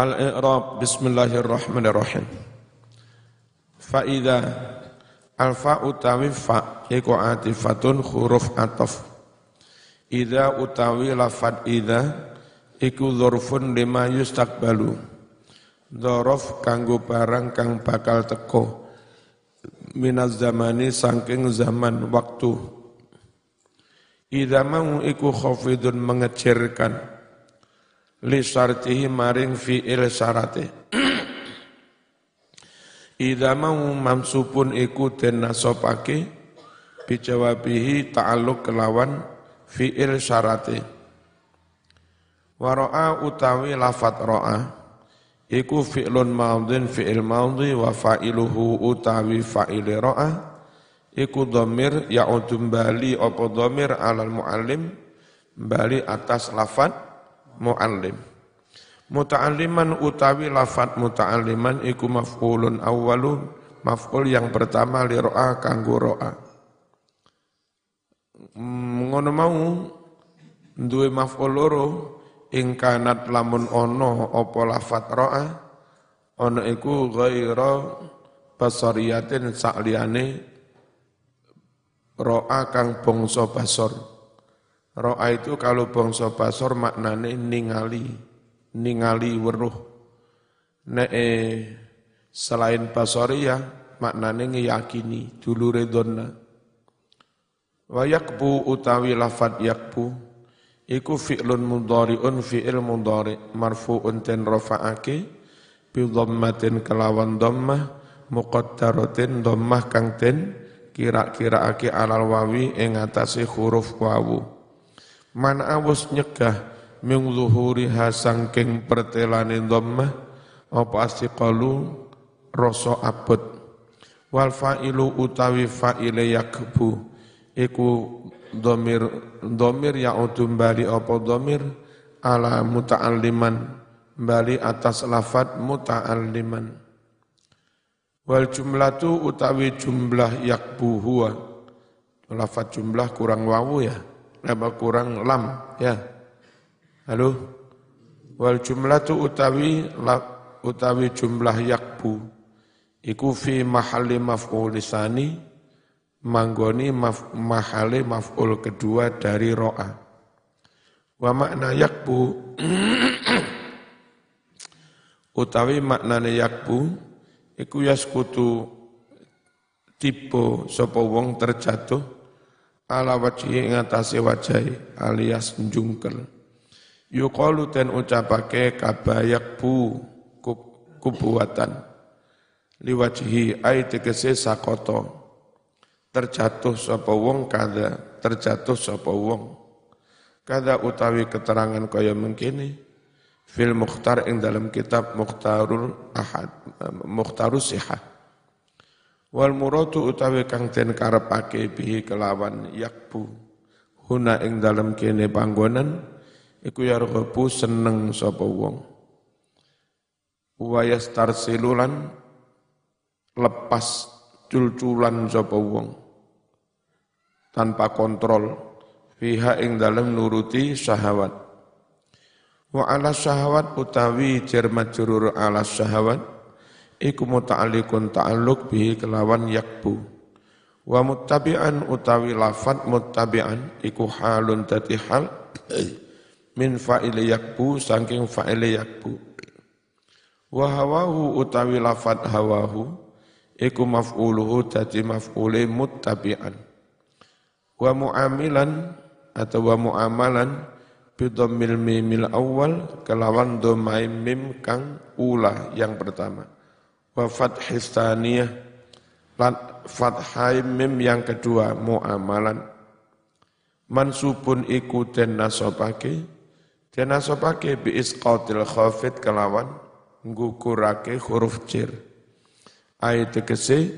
Al-I'rab Bismillahirrahmanirrahim. Fa idza alfa utawi fa iku atifatun huruf atof. Idza utawi lafad idza iku dzarfun lima yustaqbalu. Dzaraf kanggo barang kang bakal teko. Minaz zamani saking zaman waktu. Idza mau iku khafidun mengecirkan li syartihi maring fi'il syarate Idza mau mamsupun iku den nasabake bijawabihi ta'alluq kelawan fi'il syarate. Wa utawi lafat ra'a iku fi'lun maudin fi'il maudhi wa fa'iluhu utawi fa'ile ra'a iku dhamir ya'udum bali apa dhamir alal muallim bali atas lafat muallim. Muta'alliman utawi lafat muta'alliman iku maf'ulun awwalun maf'ul yang pertama li ro'a kanggo ro'a. Mm, ngono mau duwe maf'ul loro ing kanat lamun ono apa lafat ro'a ono iku ghaira basariyatin sakliyane ro'a kang bangsa basor. Ro'a itu kalau bangsa basor maknane ningali ningali weruh. Nek selain basoria maknane ngeyakini dulure donna. Wa yakbu utawi lafat yakbu iku fi'lun mudhari'un fi'il mudhari marfu'un ten rafa'ake bi dhammatin kelawan dhammah muqaddaratin dhammah kang ten kira-kiraake alal wawi ing atase huruf wawu man awus nyegah ming zuhuriha sangking pertelane dhammah apa astiqalu rasa abot wal fa'ilu utawi fa'ile yakbu. Iku domir domir ya bali apa domir ala muta'alliman bali atas lafat muta'alliman. Wal jumlatu utawi jumlah yakbu huwa. Lafat jumlah kurang wawu ya apa kurang lam ya Halo? Wal jumlatu utawi utawi jumlah yakbu iku fi mahalli maf'ul lisani manggoni maf, mahali maf'ul kedua dari ro'a. Wa makna yakbu utawi maknane yakbu iku yaskutu tipe sapa wong terjatuh ala wajhi ing atase wajahe alias njungkel. Yuqalu ten ucapake kabayak bu kubuatan liwajhi ai tegese sakoto terjatuh sapa wong kada terjatuh sapa wong. Kada utawi keterangan kaya mengkini fil mukhtar ing dalam kitab mukhtarul ahad mukhtarus sihah wal muratu utawi kang den karepake bihi kelawan yakbu. Huna ing dalam kene panggonan iku yarghabu seneng sapa wong. Wa yastarsilulan lepas culculan sapa wong. Tanpa kontrol fiha ing dalem nuruti syahwat. Wa ala syahwat utawi jar majrur ala syahwat iku muta'alliqun ta'alluq bihi kelawan yakbu. Wa muttabi'an utawi lafat muttabi'an iku halun tati hal min fa'ili yakbu saking fa'ili yakbu. Wa hawahu utawi lafat hawahu iku maf'uluhu dadi maf'ule muttabi'an. Wa mu'amilan atau wa mu'amalan bidammil mimil awal kelawan domai mim kang ula yang pertama wa fathis thaniyah fathai mim yang kedua mu'amalan mansubun iku den nasobake Dinasobake bi isqatil khafid kelawan ngukurake huruf cir. Ayat tegese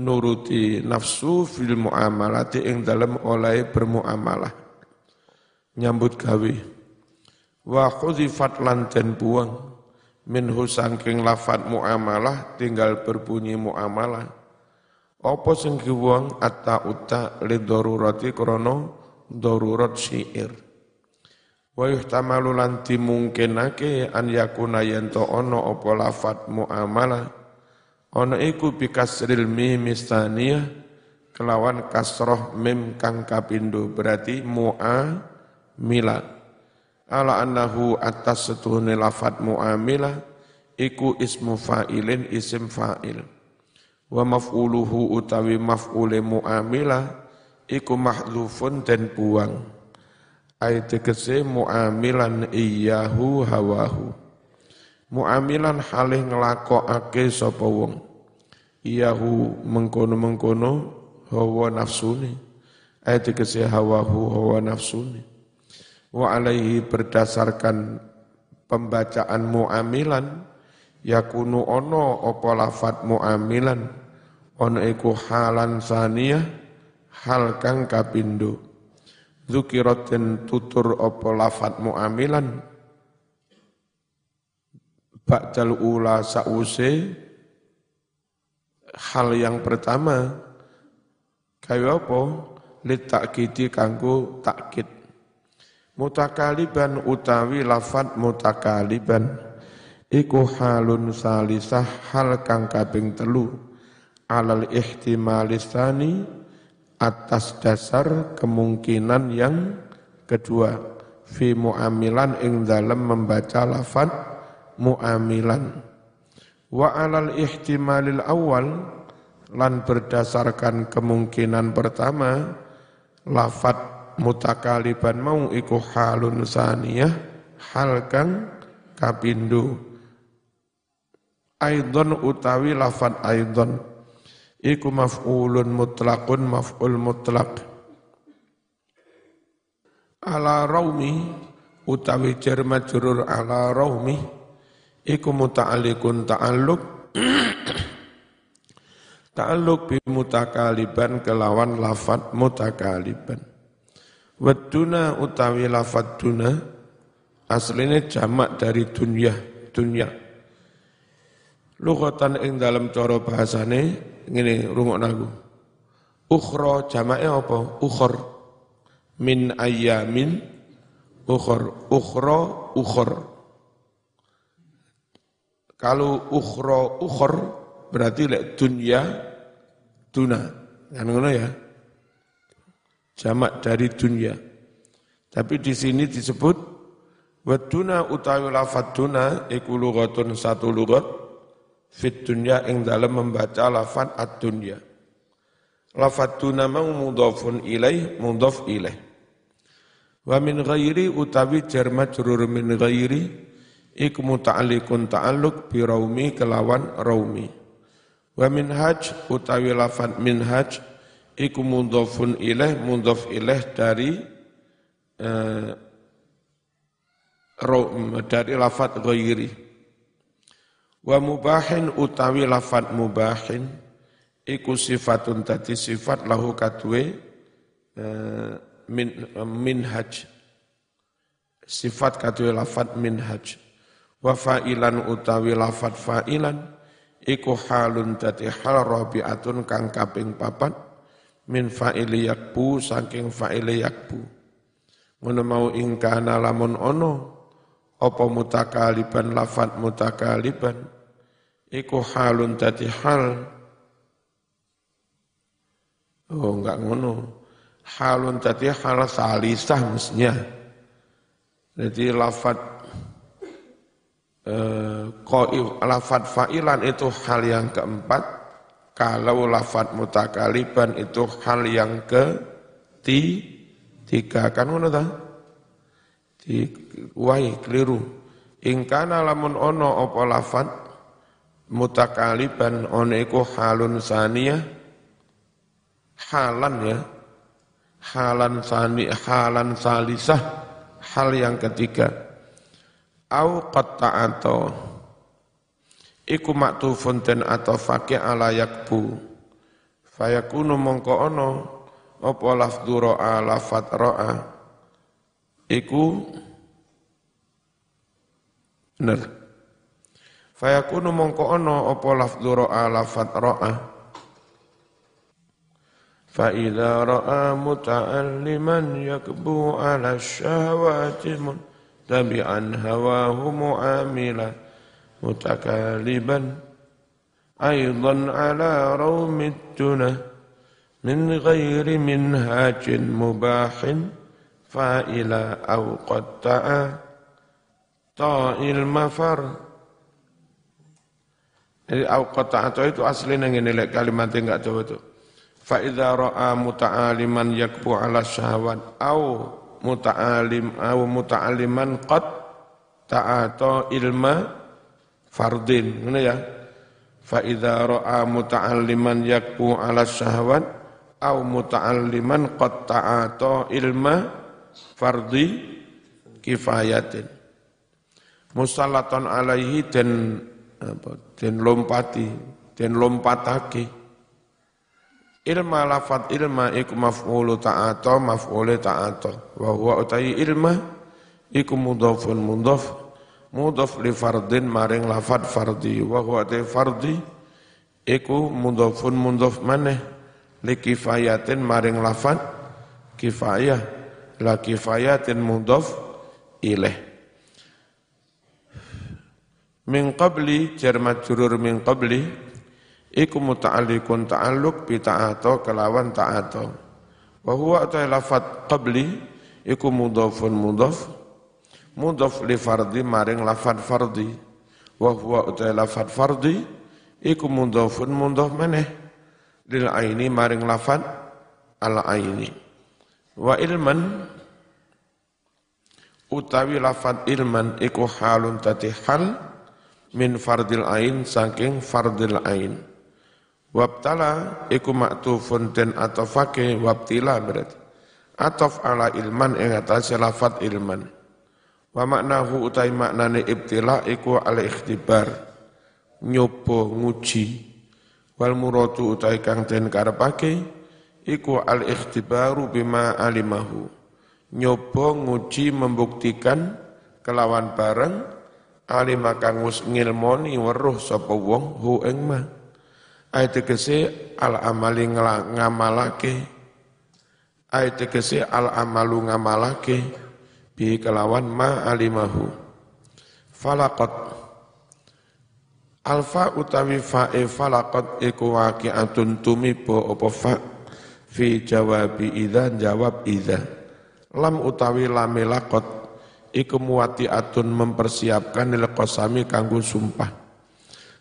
nuruti nafsu fil muamalati ing dalam oleh bermuamalah. Nyambut gawe. Wa khudifat lan den buang minhu sangking lafat muamalah tinggal berbunyi muamalah. Apa sing dibuang atta uta li darurati krono darurat syair? Wa yuhtamalu lan dimungkinake an yakuna yento ono apa lafat muamalah. Ono iku bikasril mim kelawan kasroh mim kang kapindo berarti muamila ala annahu atas setuhune lafat muamilah iku ismu fa'ilin isim fa'il. Wa maf'uluhu utawi maf'ule muamilah iku mahdhufun dan buang. Ay tegese muamilan iyahu hawahu. Muamilan halih nglakokake sapa wong. Iyahu mengkono-mengkono hawa nafsuni ay tegese hawahu hawa nafsuni wa alaihi berdasarkan pembacaan muamilan yakunu ono apa lafat muamilan ono iku halan saniyah hal kang kapindo Zukirat tutur opo lafat mu'amilan Ba'dal ula sa'use Hal yang pertama Kaya apa? Litakidi kanggo takkid Mutakaliban utawi lafat mutakaliban Iku halun salisah hal kang kaping telu. Alal ihtimalisani atas dasar kemungkinan yang kedua fi muamilan ing dalam membaca lafad muamilan. Wa alal ihtimalil awal lan berdasarkan kemungkinan pertama lafad mutakaliban mau iku halun saniyah hal kang kapindo aidon utawi lafad aidon. Iku maf'ulun mutlaqun maf'ul mutlaq ala raumi utawi jar majrur ala raumi iku muta'alliqun ta'alluq. Ta'alluq bi mutakaliban kelawan lafat mutakaliban waduna utawi lafat duna aslinya jamak dari dunya dunya Lughatan ing dalam cara bahasane ngene rungokno aku. Ukhra jamake apa? Ukhor. Min ayamin ukhor. Ukhra ukhor. Kalau ukhra ukhor berarti lek dunya tuna. Kan ngono ya. Jamak dari dunya. Tapi di sini disebut waduna utawi lafad duna iku lughatun satu lughat fit dunya ing dalam membaca lafat ad-dunya. Lafat tuna mau mudhafun ilaih mudhaf ilaih. Wa min ghairi utawi jar majrur min ghairi iku muta'alliqun ta'alluq bi raumi kelawan raumi. Wa min haj utawi lafat min haj iku mudhafun ilaih mudhaf ilaih dari uh, dari lafat ghairi. Wa mubahin utawi lafat mubahin iku sifatun tadi sifat lahu kadwe uh, min uh, minhaj. Sifat kadwe lafat minhaj. Wa fa'ilan utawi lafat fa'ilan iku halun dadi hal rabi'atun kang kaping papat min fa'ili yakbu saking fa'ili yakbu. Ngono mau ingkana lamun ono apa mutakaliban lafat mutakaliban iku halun dadi hal. Oh enggak ngono. Halun dadi hal salisah mestinya jadi lafat eh, lafat fa'ilan itu hal yang keempat kalau lafat mutakaliban itu hal yang ke tiga. Kan ngono ta? Di wai keliru. Ingkana lamun ono opo lafat mutakaliban ono halun saniyah. Halan ya. Halan sani halan salisah. Hal yang ketiga. Au atau iku den atau fakih ala yakbu. Fayakunu mongko ono apa lafdhu ra'a lafat ra'a iku bener. Fayakunu mongko ono apa lafdhu ra'a lafat ra'a fa idza ra'a muta'alliman yakbu 'ala syahawati tabi'an hawahu mu'amila mutakaliban aidan ala rawmit tunah min ghairi minhajin mubahin fa'ila au qatta'a ta'il mafar jadi au qatta'a itu aslinya ini kalimatnya enggak coba tuh fa idza ra'a muta'aliman yakbu ala syahwat au muta'alim au muta'aliman qad ta'ata ilma fardin ngene ya? Fa idza ra'a muta'alliman yakbu ala syahwat au muta'alliman qad ta'ata ilma fardi kifayatin. Musallatan alaihi den apa den lompati den lompatake. Ilma lafat ilma iku maf'ulu ta'ata maf'ule ta'ata. Wa huwa utai ilma iku mudhafun mudhaf mudhaf li fardin maring lafat fardi. Wa huwa utai fardi? Iku mudhafun mudhaf maneh li kifayatin maring lafat kifayah. La kifayatin mudhaf ilaih. Min qabli jar majrur min qabli iku muta'alliqun ta'alluq bi ta'ato kelawan ta'ato. Wa huwa ta lafat qabli iku mudhafun mudhaf mudhaf li fardi maring lafat fardi wa huwa ta lafat fardi iku mudhafun mudhaf maneh lil aini maring lafat al aini wa ilman utawi lafat ilman iku halun tati hal min fardil ain saking fardil ain Wabtala iku maktufun den atofake wabtila berarti. Atof ala ilman ing atase lafat ilman. Wa maknahu utai maknane ibtila iku ala ikhtibar. Nyopo nguji. Wal muradu utai kang den karepake iku al ikhtibaru bima alimahu. Nyopo nguji membuktikan kelawan bareng alima kang wis ngilmoni weruh sapa wong hu ing mah ayat al amali ngamalake ayat tegese al amalu ngamalake bi kelawan ma alimahu. Falaqat. Alfa utawi fa'e falaqat iku waqi'atun tumibo apa fa fi jawabi idza jawab idza. Lam utawi lame laqat iku muwati'atun mempersiapkan nil qasami kanggo sumpah.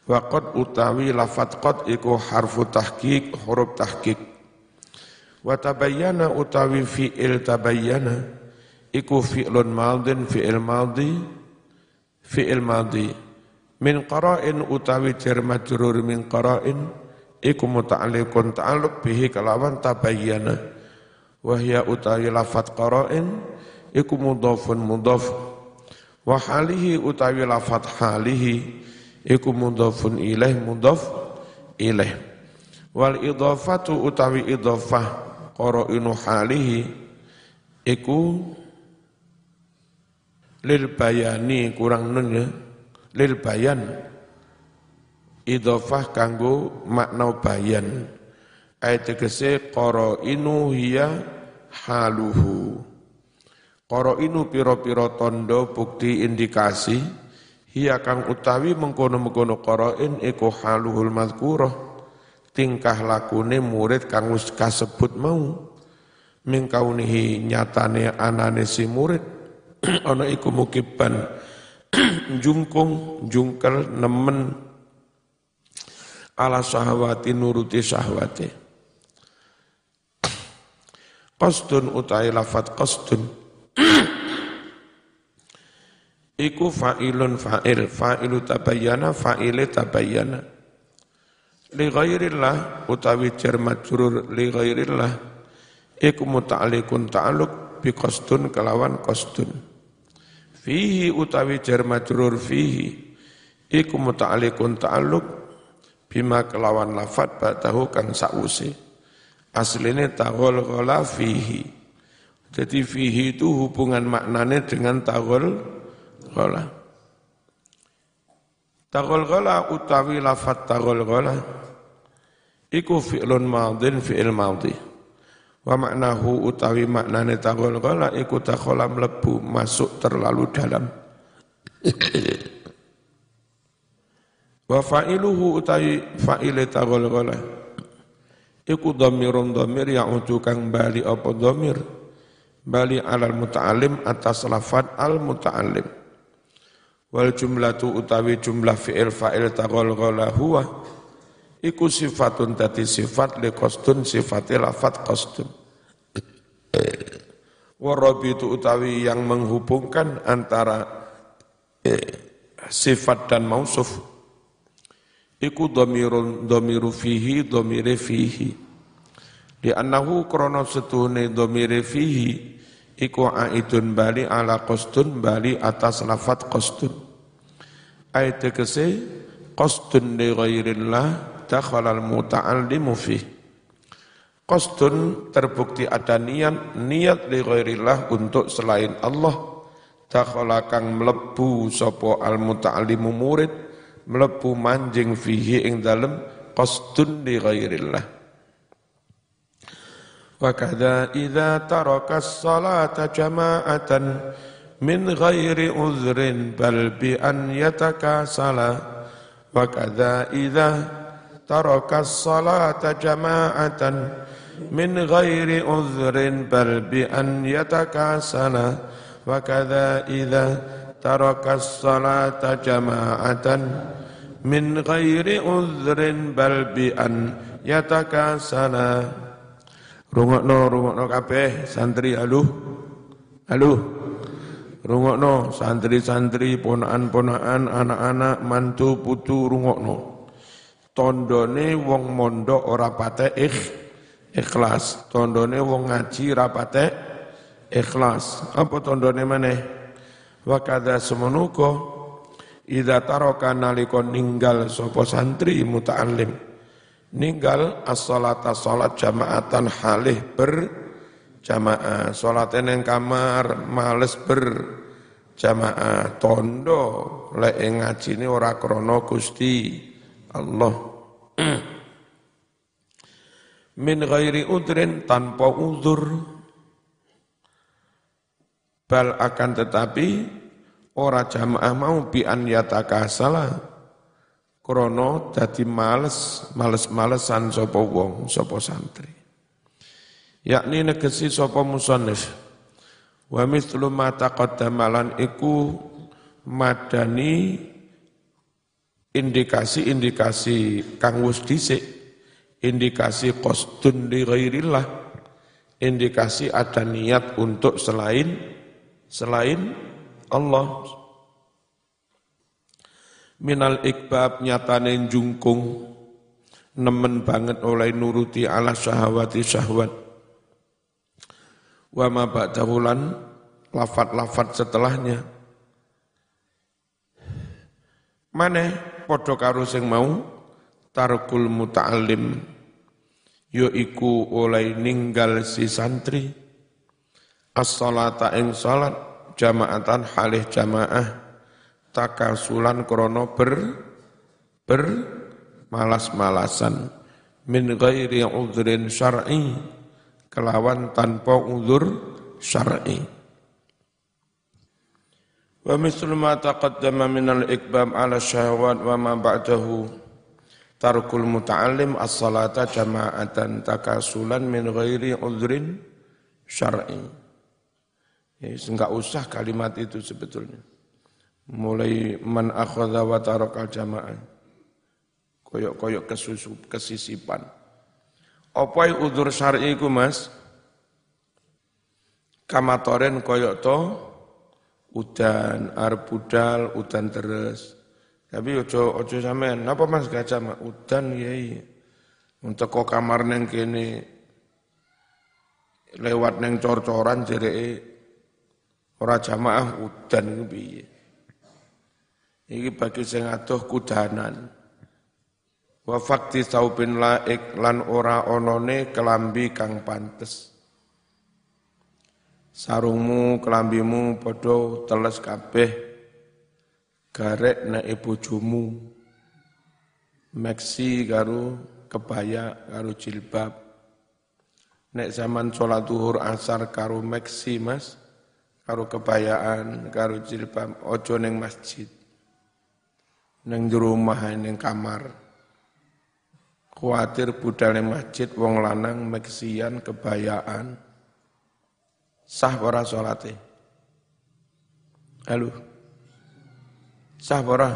Waqad utawi lafat qad iku harfu tahqiq huruf tahqiq. Wa tabayyana utawi fi'il tabayyana iku fi'lun madin fi'il madhi fi'il madhi min qara'in utawi jar majrur min qara'in iku muta'alliqun ta'alluq bihi kalawan tabayyana. Wa hiya utawi lafat qara'in iku mudhafun mudhaf. Wa halihi utawi lafat halihi iku mudhafun ilaih mudhaf ilaih. Wal idhafatu utawi idhafah qara'inu halihi iku lil bayani kurang nun ya. Lil bayan. Idhafah kanggo makna bayan. Ayat tegese qara'inu hiya haluhu. Qara'inu pira-pira tondo bukti indikasi hiya kang utawi mengkono-mengkono qara'in iku haluhul madhkurah tingkah lakune murid kang wis kasebut mau. Min kaunihi nyatane anane si murid ana iku mukiban jungkung jungkel nemen ala sahwati nuruti sahwati qasdun utai lafat qasdun. Iku fa'ilun fa'il. Fa'ilu tabayyana fa'ile tabayyana. Li ghairillah utawi jar majrur li ghairillah. Iku muta'alliqun ta'alluq bi qasdun kelawan qasdun fihi utawi jar majrur fihi. Iku muta'alliqun ta'alluq bima kelawan lafat batahu kang sa'usi asline taghol ghala fihi. Jadi fihi itu hubungan maknanya dengan taghol ghala Tagol ghala utawi lafat tagol ghala iku fi'lun madin fi'il madhi Wa maknahu utawi maknane tagolgola iku takhola mlebu masuk terlalu dalam. Wa fa'iluhu utawi fa'ile tagolgola iku dhamirun dhamir ya'udu kang bali apa dhamir bali alal muta'alim atas lafad al muta'alim wal jumlatu utawi jumlah fi'il fa'il tagolgola huwa iku sifatun tati sifat li kostun sifati lafat kostun. Itu utawi yang menghubungkan antara eh, sifat dan mausuf iku dhamirun dhamiru fihi dhamire fihi. Di annahu krana setuhne dhamire fihi iku aidun bali ala qastun bali atas lafat qastun ayat kese qastun li ghairillah dakhala al-muta'allimu fi Qasdun terbukti ada niat, niat li ghairillah untuk selain Allah. Dakhala kang mlebu sapa al-muta'allimu murid, mlebu manjing fihi ing dalem qasdun li ghairillah. Wa kadza idza tarakas salata jama'atan min ghairi uzrin bal bi an yatakasana. wa kadza idza tarakas salata jama'atan min ghairi uzrin bal bi an yatakasana. rungokno rungokno kabeh santri aluh aluh rungokno santri-santri ponaan ponaan anak-anak mantu putu rungokno tondone wong mondok ora pate ikh, ikhlas. Tondone wong ngaji ora pate ikhlas. Apa tondone maneh? Wa kadza semenuko idza taraka nalika ninggal sapa santri muta'allim. Ninggal as-salata salat jamaatan halih ber jamaah salat ning kamar males ber jamaah tondo lek ngajine ora krana Gusti Allah min ghairi udrin tanpa uzur. Bal akan tetapi ora jamaah mau bi an yatakasala krono dadi males males-malesan sapa wong sapa santri. Yakni negesi sapa musannif. Wa mithlu ma taqaddama iku madani indikasi-indikasi kang wis dhisik indikasi qasdun li ghairillah indikasi ada niat untuk selain selain Allah. Minal ikbab nyatane jungkung nemen banget oleh nuruti ala syahwati syahwat. Wa ma ba'dahulan lafat-lafat setelahnya mana padha karo sing mau tarkul muta'allim yo iku oleh ninggal si santri. As-salata ing salat jamaatan halih jamaah takasulan krono ber ber malas-malasan. Min ghairi udhrin syar'i kelawan tanpa uzur syar'i Wa mislu ma taqaddama min al-ikbam ala syahwat wa ma ba'dahu tarkul muta'allim as-salata jama'atan takasulan min ghairi udhrin syar'i. Ya, enggak usah kalimat itu sebetulnya. Mulai man akhadha wa tarakal jama'ah. Koyok-koyok kesusup, kesisipan. Apa udur syar'i ku Mas? Kamatoren koyok to udan, arep budal, udan terus. Tapi ojo ojo sampean, napa Mas gajah mak udan ya iya. Untuk kok kamar neng kene lewat neng cor-coran jereke ora jamaah udan iku piye. Iki bagi sing adoh kudanan. Wa fakti saubin laik lan ora onone kelambi kang pantes sarungmu, kelambimu podo teles kabeh garek nek bojomu. Meksi karo kebaya karo jilbab. Nek zaman sholat duhur asar karo meksi mas, karo kebayaan, karo jilbab, ojo neng masjid. Neng rumah, neng kamar. Khawatir budal neng masjid, wong lanang meksian, kebayaan. Sah para sholatnya. Halo. Sah para?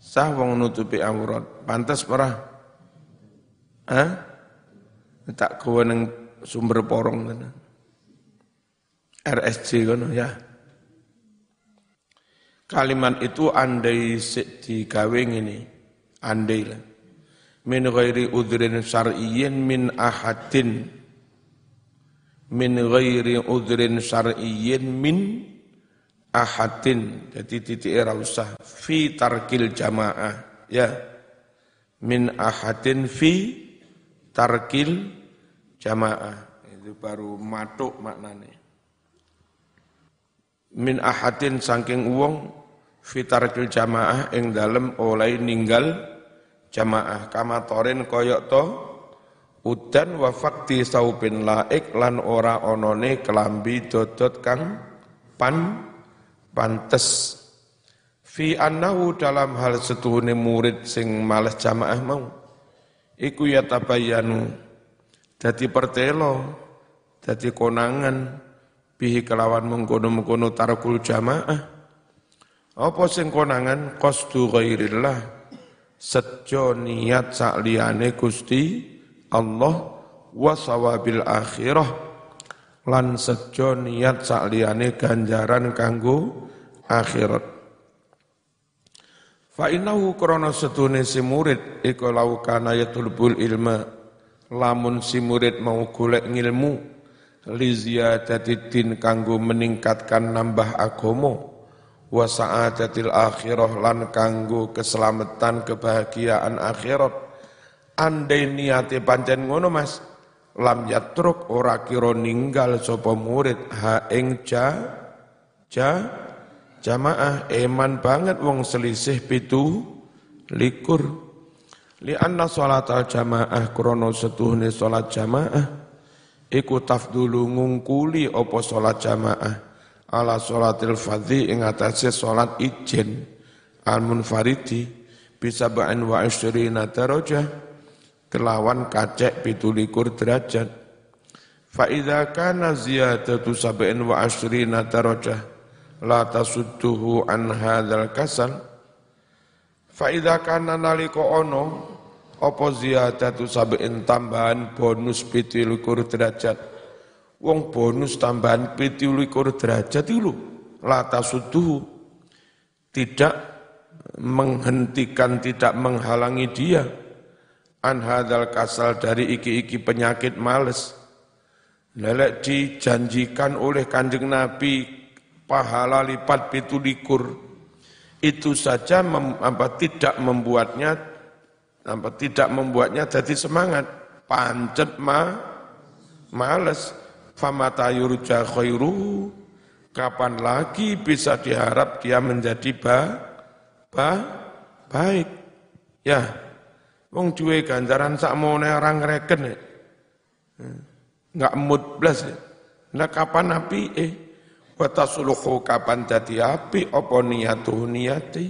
Sah wong nutupi aurat. Pantas para? Hah? tak kowe nang sumber porong kana. RSC kono ya. Kalimat itu andai digawe ngene. Andai lah. Min ghairi udhrin syar'iyyin min ahadin min ghairi udhrin syar'iyyin min ahadin. Jadi titik era usah. Fi tarkil jamaah. Ya. Min ahadin fi tarkil jamaah. Itu baru matuk maknane min ahadin saking uang fitarkil jamaah ing dalem oleh ninggal jamaah. Kama torin koyok to udan wa fakti saupin laik lan ora onone kelambi dodot kang pan pantes. Fi annahu dalam hal setuhune murid sing males jamaah mau iku ya tabayanu dadi pertelo dadi konangan bihi kelawan mengkono-mengkono tarkul jamaah. Apa sing konangan? Qasdu ghairillah sejo niat sakliyane Gusti Allah wa sawabil akhirah. Lan sejo niat sakliyane ganjaran kanggo akhirat. Fa innahu krana setune si murid iku lau kana yatulbul ilma. Lamun si murid mau golek ngilmu li ziyadati din kanggo meningkatkan nambah agama wa sa'adatil akhirah lan kanggo keselamatan kebahagiaan akhirat andai niate pancen ngono Mas lam yatruk ora kira ninggal sapa murid. Ha ing ja ja Jamaah eman banget wong selisih pitu likur. Li anna salat al jamaah krono setuhne salat jamaah. Iku tafdulu ngungkuli opo salat jamaah. Ala salatil fadhi ing atase salat ijen. Al munfaridi bisa ba'in wa isyrina darajah kelawan kacek pitulikur derajat. Fa idza kana ziyadatu sab'in wa asyrina darajah la tasudduhu an hadzal kasal. Fa idza kana ono apa ziyadatu sab'in tambahan bonus 17 derajat? Wong bonus tambahan 17 derajat itu la tasudduhu. Tidak menghentikan tidak menghalangi dia an hadzal kasal dari iki-iki penyakit males. Lelek dijanjikan oleh kanjeng Nabi pahala lipat pitu likur. Itu saja mem, apa, tidak membuatnya apa, tidak membuatnya jadi semangat. Pancet ma males. Famata yurja kapan lagi bisa diharap dia menjadi ba, ba baik? Ya wong cuwe ganjaran sak mone orang reken ya. nggak mood blas. Nah kapan api eh Wa tasluhu kapan dadi api apa niyatuh niyati.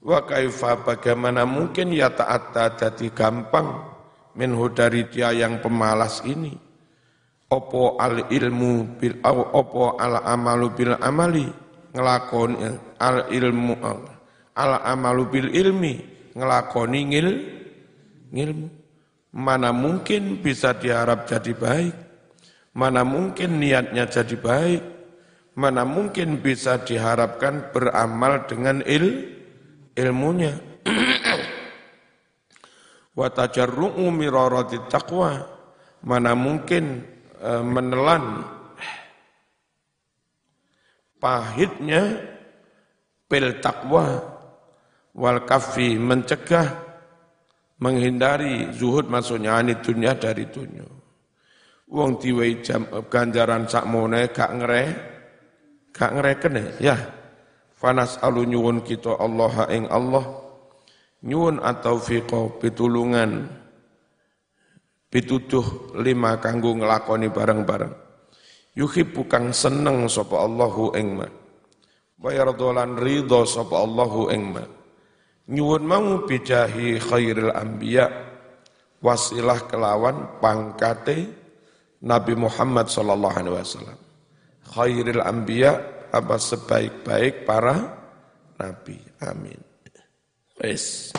Wa kaifa bagaimana mungkin ya ta'atta dadi gampang minhu dari dia yang pemalas ini. Opo al ilmu bil opo al amalu bil amali ngelakoni al ilmu al amalu bil ilmi ngelakoni ngil ngilmu. Mana mungkin bisa diharap jadi baik? Mana mungkin niatnya jadi baik? Mana mungkin bisa diharapkan beramal dengan il ilmunya? Wa tajarru'u mirarati taqwa. Mana mungkin e, menelan pahitnya pil takwa wal kafi mencegah menghindari zuhud maksudnya ani dunia dari dunia wong diwehi jam ganjaran sakmone gak ngereh Gak ngereken ya. Fanas alu nyuwun kita Allah ing Allah. Nyuwun atau fiqo pitulungan pituduh lima kanggo ngelakoni bareng-bareng. Yuhibbu kang seneng sapa Allahu ing ma. Wa yardolan ridho sapa Allahu ing ma nyuwun mau bijahi khairil anbiya wasilah kelawan pangkate Nabi Muhammad sallallahu alaihi wasallam. Khairil anbiya apa sebaik-baik para nabi. Amin. Wis.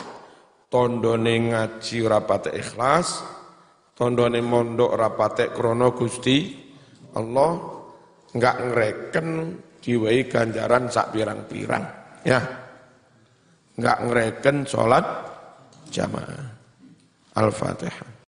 Tondone ngaji rapate ikhlas tondone mondok rapate krono Gusti Allah enggak ngereken diwai ganjaran sak pirang-pirang. Ya enggak ngereken sholat jamaah. Al-Fatihah